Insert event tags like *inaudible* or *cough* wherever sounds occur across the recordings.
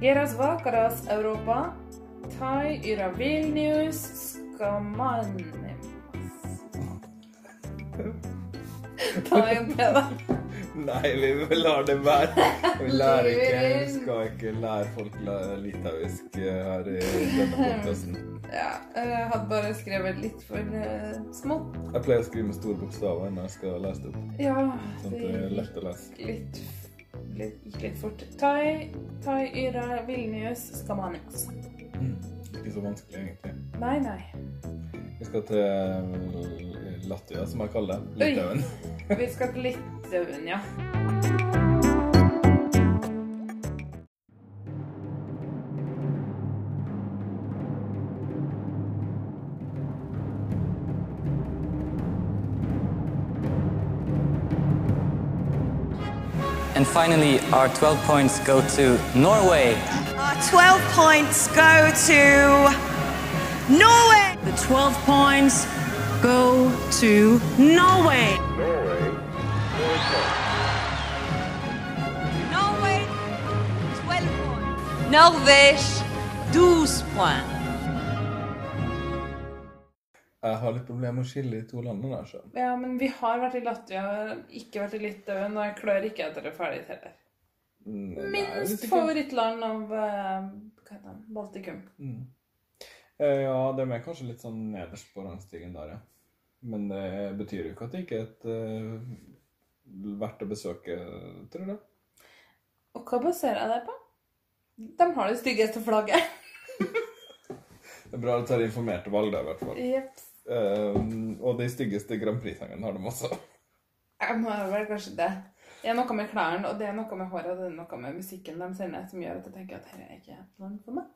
Geras vakaras Europa. Tai yra Vilnius skamanimas. Ta en til, da. Nei, vi lar det være. Vi lærer *laughs* ikke, vi skal ikke lære folk litauisk eh, her i denne podkasten. Ja, jeg hadde bare skrevet litt for uh, smått. Jeg pleier å skrive med store bokstaver når jeg skal lese det opp. Ja, Sånn at det er lett å lese. litt, litt, gikk litt fort. Tai, tai yra Vilnius skamanemas. Ikke så vanskelig, egentlig. Nei, nei. Vi skal til eh, Latvia, som jeg kaller det. Litauen. Vi skal til Litauen, ja. Finally, our 12 points go to Norway. Our 12 points go to Norway. The 12 points go to Norway. Norway, 12 points. Norvège, 12 points. Jeg har litt problemer med å skille de to landene der, så. Ja, men vi har vært i Latvia, ikke vært i Litauen, og jeg klør ikke etter det ferdig heller. Mm, nei, Minst favorittland av den? Baltikum. Eh, Ja, det er kanskje litt sånn nederst på rangstigen der, ja. Men det betyr jo ikke at det ikke er et uh, verdt å besøke, tror jeg. Og hva baserer jeg det på? De har det styggeste flagget. *laughs* Det er bra du tar informerte valg der, i hvert fall. Jepp. Eh, og de styggeste Grand Prix-sangene har de også. Jeg må vel kanskje det. Det er noe med klærne, og det er noe med håret, og det er noe med musikken de sender, som gjør at jeg tenker at dette er ikke et land for meg.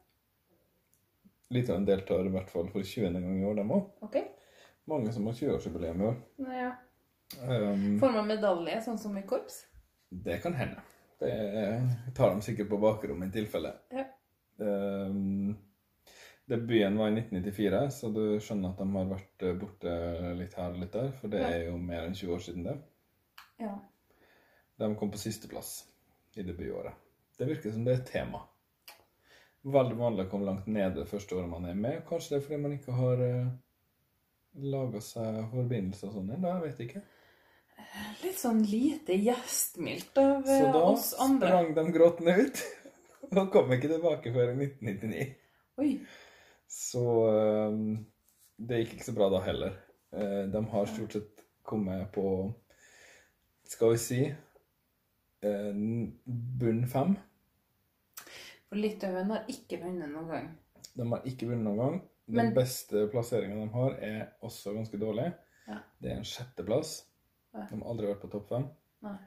Litauen deltar i hvert fall for 20. gang i år, dem òg. Ok? Mange som har 20-årsjubileum i år. Ja. Um, Får man medalje, sånn som i korps? det kan hende. Det tar de sikkert på bakrommet i tilfelle. Ja. Um, debuten var i 1994, så du skjønner at de har vært eh, borte litt her og litt der, for det Ja. er jo mer enn 20 år siden det. Ja. De kom på sisteplass i debutåret. Det virker som det er et tema. Veldig vanlig å komme langt nede første året man er med. Kanskje det er fordi man ikke har uh, laga seg forbindelser og sånn ennå, jeg vet ikke. Litt sånn lite gjestmildt av oss andre. Så eh, da sprang de gråtende ut, *laughs* og kom ikke tilbake før i 1999. Oi. Så eh, det gikk ikke så bra da heller. Eh, de har stort sett kommet på, skal vi si, eh, bunn fem. For Litauen har ikke vunnet noen gang. De har ikke vunnet noen gang. Den Men- beste plasseringen de har, er også ganske dårlig. Ja. Det er en sjetteplass. Ja. De har aldri vært på topp fem. Nei.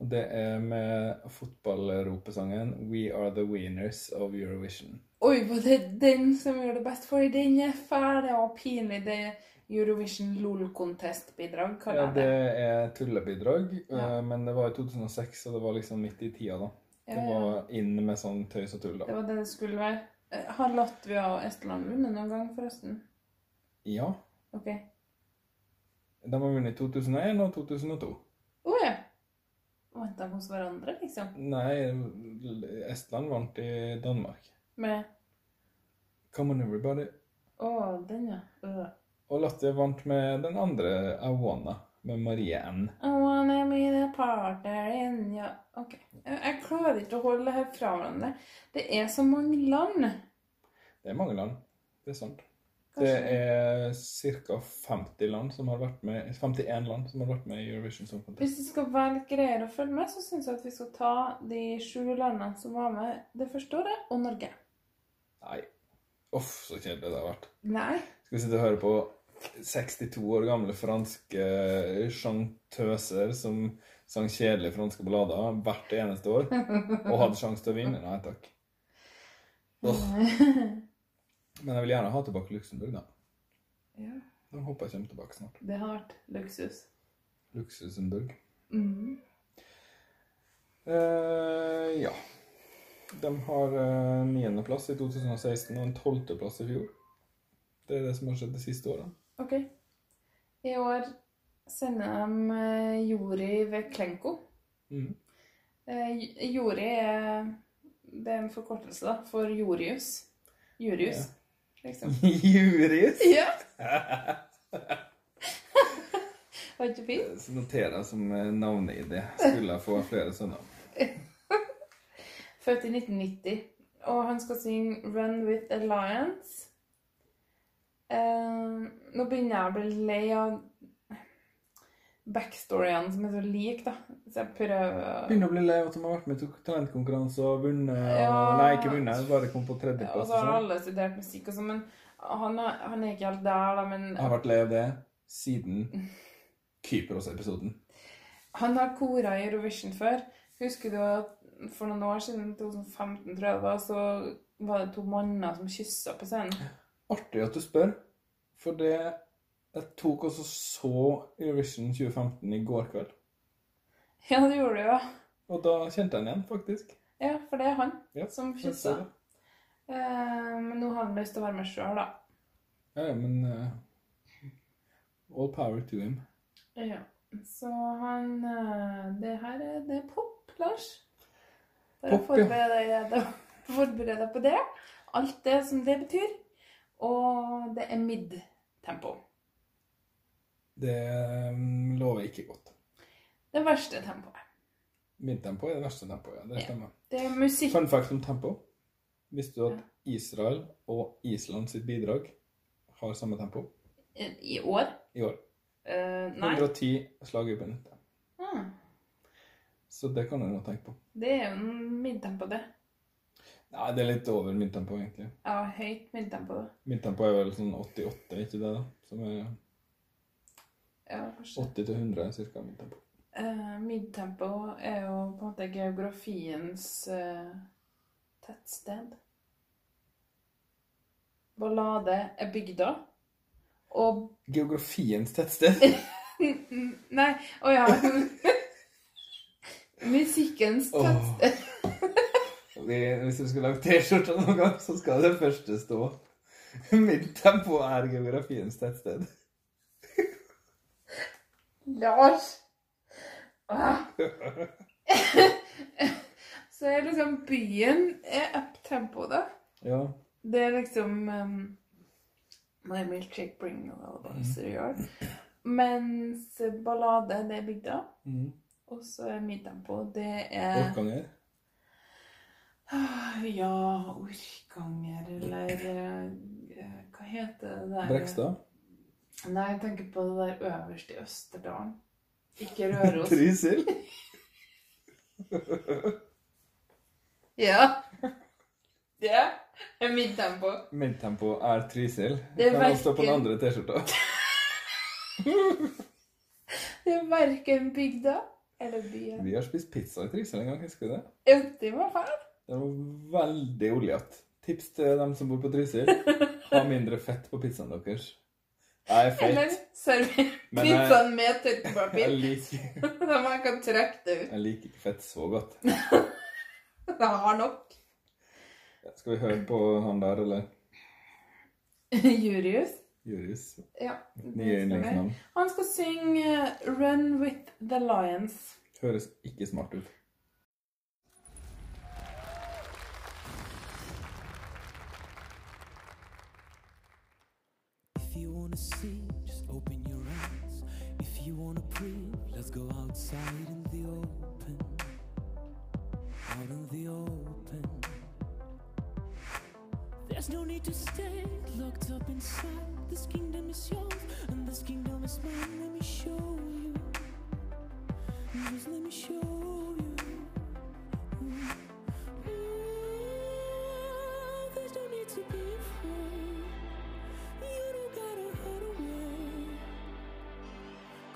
Og det er med fotballropesangen 'We are the winners of Eurovision'. Oi, var det den som gjør det best? For den er fæl og pinlig. Det er Eurovision LOL Contest-bidrag, kaller Ja, jeg det det. er tullebidrag, Ja. eh, men det var i 2006, og det var liksom midt i tida, da. Det var inn med sånn tøys og tull, da. Det var det det skulle være. Eh, Har Latvia og Estland vunnet noen gang, forresten? Ja. Ok. De har vunnet i 2001 og 2002. Å ja. Vant de hos hverandre, liksom? Nei, Estland vant i Danmark. Med Come on, everybody. Å, den, ja. Øh. Og Latvia vant med den andre, I Wanna, med Marie N. I wanna be the partner in ja. Ok. Jeg, jeg klarer ikke å holde det her fra hverandre. Det er så mange land. Det er mange land, det er sant. Det er ca. 50 land som har vært med, 51 land som har vært med i Eurovision Song Contest. Hvis det skal litt greier å følge med, så syns jeg at vi skal ta de sju landene som var med det første året, og Norge. Nei. Uff, så kjedelig det har vært. Nei. Skal vi sitte og høre på 62 år gamle franske sjantøser som sang kjedelige franske ballader hvert eneste år, og hadde sjanse til å vinne? Nei takk. Uff. Men jeg vil gjerne ha tilbake Luxembourg, da. Ja, Da håper jeg kommer tilbake snart. det har vært luksus. Luxembourg. Mhm. Uh, ja. De har niendeplass uh, i 2016 og en tolvteplass i fjor. Det er det som har skjedd de siste årene. Ok. I år sender de uh, Jori Veklenko. Mm. Uh, Jori er Det er en forkortelse da, for Jorius. Jurius, liksom. *laughs* Jurius? Ja! *laughs* Var ikke fint? Så noterer jeg som navneidé. navne-ID. Skulle jeg få flere sånne. Født i 1990. Og han skal synge 'Run with Alliance'. Eh, nå begynner jeg å bli lei av backstoryene som er så like, da. Så jeg prøver Begynner å bli lei av at de har vært med i talentkonkurranse og vunnet. Ja. Og, nei, ikke vunnet, bare kom på ja, Og så har sånn. alle studert musikk og sånn, men han han er ikke helt der, da. Men Jeg har vært lei av det siden Kypros-episoden. han har kora i Eurovision før. Husker du at for noen år siden, 2015 tror jeg det var, så var det to manner som kyssa på scenen? Artig at du spør, for det jeg tok også så Eurovision 2015 i går kveld. *laughs* Ja, det gjorde du jo. Og da kjente jeg den igjen, faktisk. Ja, for det er han Ja, som kyssa. Eh, men nå har han lyst til å være med sjøl, da. Ja, ja, men uh, All power to him. Ja. Så han uh, Det her er, det er pop, Lars. Bare Pop, ja. forbered deg, på det. Alt det som det betyr. Og det er mid-tempo. Det mm, lover ikke godt. Det verste tempoet. Midtempo er det verste tempoet, ja. Det stemmer. Det er musikk Fun fact om tempo. Visste du at Israel og Island sitt bidrag har samme tempo i år. i år? Uh, nei. 110 slag i minuttet. Så det kan en nå tenke på. det er jo midtempo, det. Nei, det er litt over midtempo, egentlig. Ja, høyt midtempo. Midtempo er vel sånn 88, ikke det? da? Som er Ja, 80 til 100 er cirka midtempo. Uh, midtempo er jo på en måte geografiens uh, tettsted. Ballade er bygda. Og Geografiens tettsted. *laughs* Nei, å ja. *laughs* Musikkens tettsted. *laughs* Vi- Hvis du skal lage T-skjorte noen gang, så skal det første stå Midtempo er geografiens tettsted. Lars! Ah. *laughs* Så er liksom byen er up tempo, da. Ja. Det er liksom um, My milkshake bring boys to the yard. Mens ballade, det er bygda. Mm. Og så er midtempo, det er Orkanger. Ah, Ja, Orkanger, eller eh, Hva heter det der Brekstad. Nei, jeg tenker på det der øverst i Østerdalen. Ikke Røros. *laughs* Trysil. *laughs* ja. Det er midtempo. Midtempo er Trysil. Det er også stå på den verken- andre T-skjorta. *laughs* Det er verken bygda eller byen. Vi har spist pizza i Trysil en gang, husker du det? Ja, det var fælt. Den var veldig oljete. Tips til dem som bor på Trysil. *laughs* Ha mindre fett på pizzaen deres. Jeg er Eller fett. server pizzaen med Jeg tørkepapir. liker, *laughs* Så man kan trekke det ut. jeg liker ikke fett så godt. *laughs* Det har nok. Skal vi høre på han der, eller? Jurius. Juris. Ja. det Nye stemmer. yndlingsnavn. Han skal synge eh, 'Run with the Lions'. Høres ikke smart ut. If you wanna see, just open your eyes. If you wanna breathe, let's go outside in the open. Out in the open. There's no need to stay locked up inside. This kingdom is yours, and this kingdom is mine. Let me show you. Let me show you. Mm. Mm, There's no need to be afraid. You don't gotta hide away.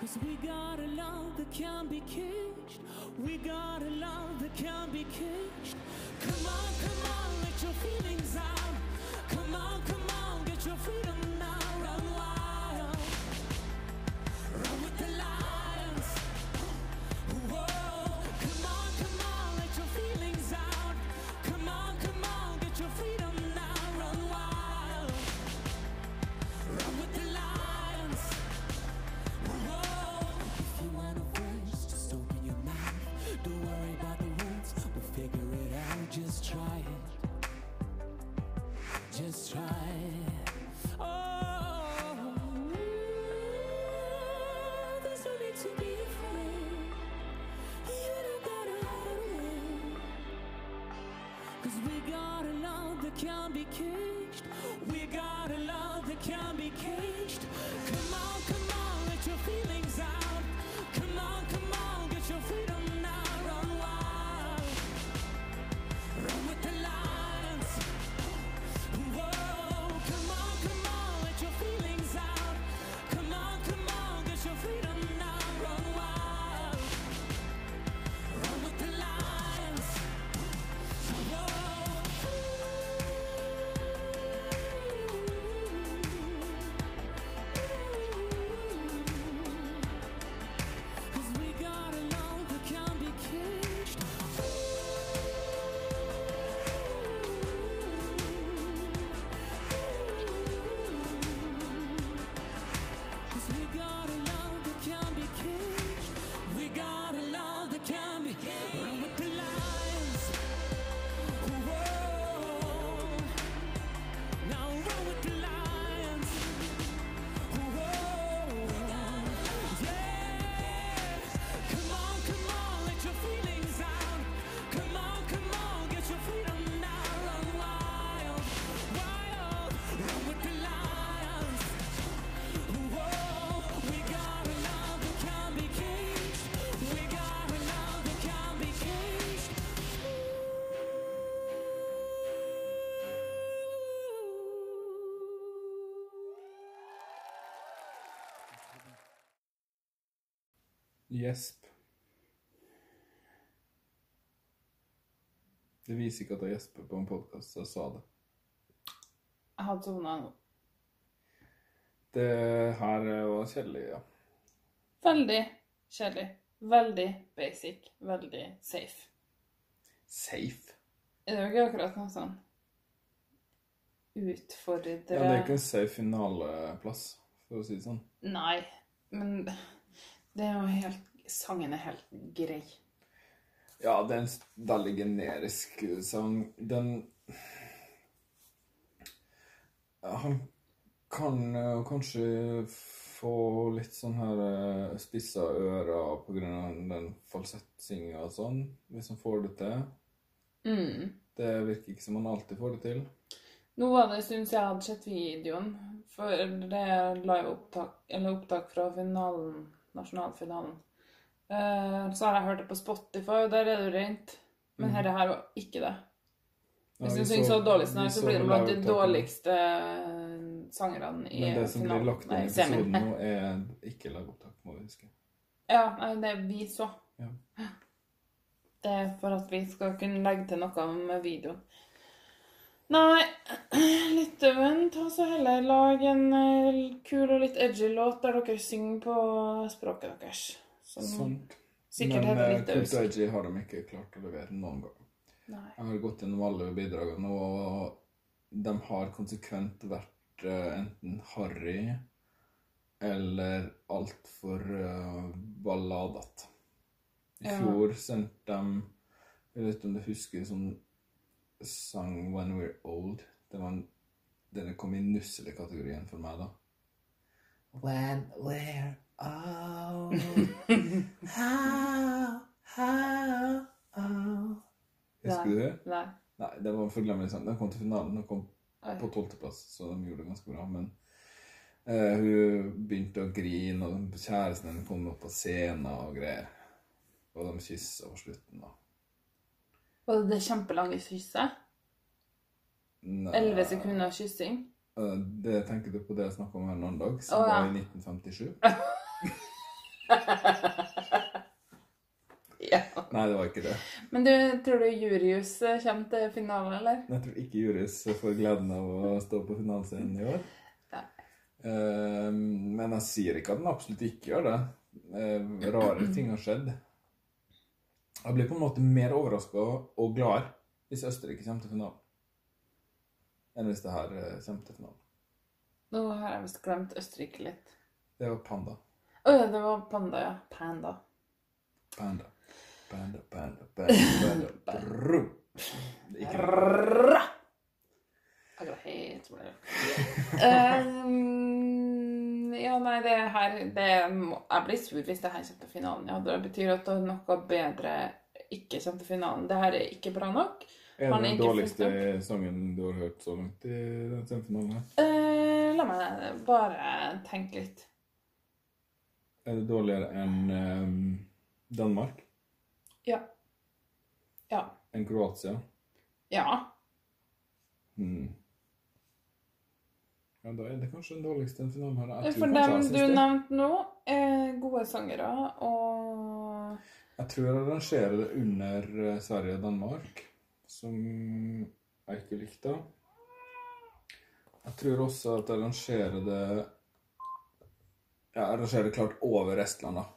Cause we got a love that can't be caged. We got a love that can't be caged. Come on, come on, let your feelings out. Come on, come on, get your freedom God. Gjesp. Det viser ikke at jeg gjesper på en podkast, så jeg sa det. Jeg hadde sovna nå. Det her var kjedelig, ja. Veldig kjedelig. Veldig basic. Veldig safe. Safe. Det Er jo ikke akkurat noe sånn utfordrende... Ja, det er ikke en safe finaleplass, for å si det sånn. Nei, men det er jo helt Sangen er helt grei. Ja, det er en veldig generisk sang. Den Han kan eh, kanskje få litt sånn her eh, spissa ører på grunn av den falsettsinga og sånn, hvis han får det til. Mm. Det virker ikke som han alltid får det til. Nå var det en stund siden jeg hadde sett videoen, for det er live opptak, eller opptak fra finalen, nasjonalfinalen. Uh, så har jeg hørt det på Spotify, og der er det rent. Men mm. dette her var ikke det. Hvis Ja, du synger så dårlig vi så blir det blant de dårligste sangerne i Men det som blir lagt inn i episoden nå, er ikke lagopptak, må vi huske. Ja, nei, det vi så. Ja. Det er for at vi skal kunne legge til noe med videoen. Nei, *clears throat* litt vent. Og så heller lag en eh, kul og litt edgy låt der dere synger på språket deres. Som Sånt. sikkert Men heter litt Men Kult og Edgy har de ikke klart å levere noen gang. Nei. Jeg har gått gjennom alle bidragene, og de har konsekvent vært eh, enten harry eller altfor uh, balladete. I Ja. fjor sendte de Jeg vet ikke om du husker sånn sang 'When We're Old'. Det var en, den kom i nusselig-kategorien for meg, da. When we're old *laughs* How, how, how Husker du det? Nei. Nei, det var forglemmelig sang. Den kom til finalen. Den kom Oi. på tolvteplass, så de gjorde det ganske bra. Men uh, hun begynte å grine, og kjæresten hennes kom opp på scenen og greier. Og de kyssa på slutten, da. Var det det kjempelange kysset? Elleve sekunder kyssing? eh, Det tenker du på det jeg snakka om her en annen dag, som oh, ja. var i 1957? *laughs* Ja. Nei, det var ikke det. Men du, tror du Jurius eh, kommer til finalen, eller? Jeg tror ikke Jurius får gleden av å stå på finalescenen i år. Nei. Eh, men jeg sier ikke at den absolutt ikke gjør det. Rare *clears throat* ting har skjedd. Jeg blir på en måte mer overraska og gladere hvis Østerrike kommer til finalen, enn hvis det her eh, kommer til finalen. Nå har jeg visst glemt Østerrike litt. Det var panda. Å ja, det var panda, ja. Panda. Panda. Panda, panda, panda, panda. *laughs* Det er Ikke Rrrra! Jeg går helt um, Ja, nei, det her det Jeg blir sur hvis det her kommer til finalen. Ja, det betyr at det er noe bedre ikke kommer til finalen. Det her er ikke bra nok. Er det den dårligste sangen du har hørt så langt i den semifinalen? Eh, la meg bare tenke litt. Er det dårligere enn um, Danmark? Ja. Ja. Enn Kroatia? Ja. Hmm. Ja, da er det kanskje den dårligste finalen her. Jeg tror For dem jeg du nevnte nå, er gode sangere og Jeg tror jeg rangerer det under eh, Sverige og Danmark, som jeg ikke likte. Jeg tror også at jeg rangerer det Ja, jeg rangerer det klart over Estland, da.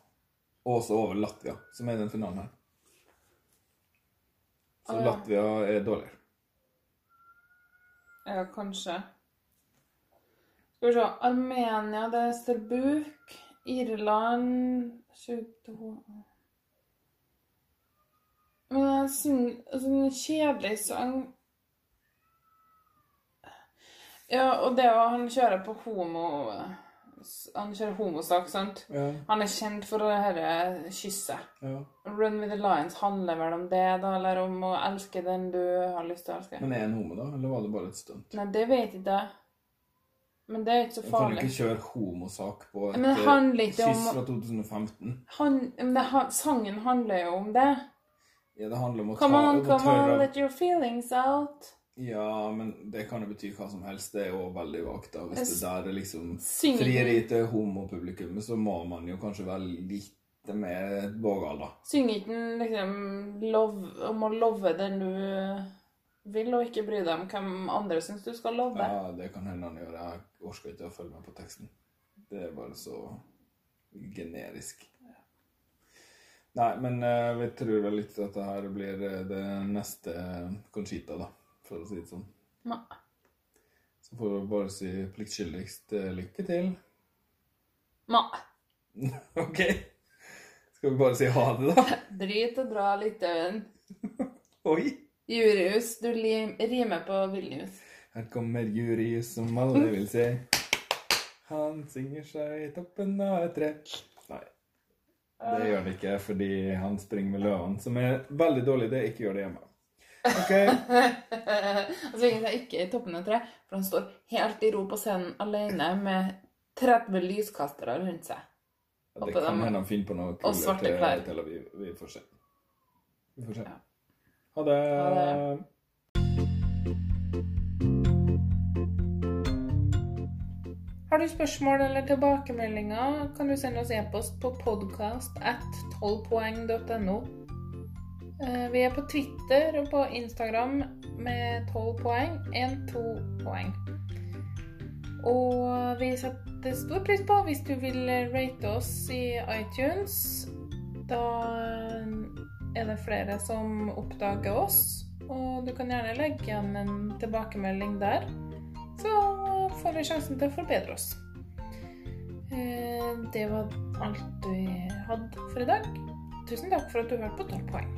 Og også over Latvia, som er den finalen her. Så ah, ja. Latvia er dårligere. Ja, kanskje. Skal vi se. Armenia, det er Serbuk. Irland 22 Men det er en sånn kjedelig sang Ja, og det å han kjører på homo Han kjører homosak, sant? Ja, Han er kjent for det herre kysset. ja. Run with the Lions handler vel om det, da, eller om å elske den du har lyst til å elske? Men er han homo, da? Eller var det bare et stunt? Nei, det vet jeg ikke. Men det er ikke så farlig. Jeg kan ikke kjøre homosak på et eh, kyss fra 2015. Han, men det, han, sangen handler jo om det. Ja, det handler om å Come ta on, come tørre- on, let your feelings out. Ja, men det kan jo bety hva som helst. Det er jo veldig vagt. da. Hvis det der er liksom frieri til homopublikummet, så må man jo kanskje være litt mer vågal, da. Synger ikke den liksom love, om å love den du vil, og ikke bry deg om hvem andre syns du skal love? Ja, det kan hende han gjør. Jeg orker ikke å følge med på teksten. Det er bare så generisk. Nei, men uh, vi tror vel litt at det her blir eh, det neste Conchita, da, for å si det sånn. Nei. Så får vi bare si pliktskyldigst eh, lykke til. Nei. *laughs* OK? Skal vi bare si ha det, da? Drit og dra litt, Øyvind. *laughs* Oi! Jurius, du rimer på Vilnius. Her kommer Jurius, som alle vil se. Han synger seg i toppen av et tre. Nei. Det gjør han ikke fordi han springer med løven, som er veldig dårlig det Ikke gjør det hjemme. OK. *laughs* Han svinger seg ikke i toppen av et tre, for han står helt i ro på scenen alene med 30 lyskastere rundt seg. Det Oppå kan hende han finner på noe kult til klær. Tel Aviv. Vi får se. Vi får se. Ja. Ha det. Ha det. Har du spørsmål eller tilbakemeldinger, kan du sende oss e-post på podcast at 12poeng.no. Eh, Vi er på Twitter og på Instagram med 12 poeng, 1-2 poeng. Og vi setter stor pris på hvis du vil rate oss i iTunes. Da er det flere som oppdager oss, og du kan gjerne legge igjen en tilbakemelding der. Så får vi sjansen til å forbedre oss. Eh, Det var alt vi hadde for i dag. Tusen takk for at du hørte på 12 poeng.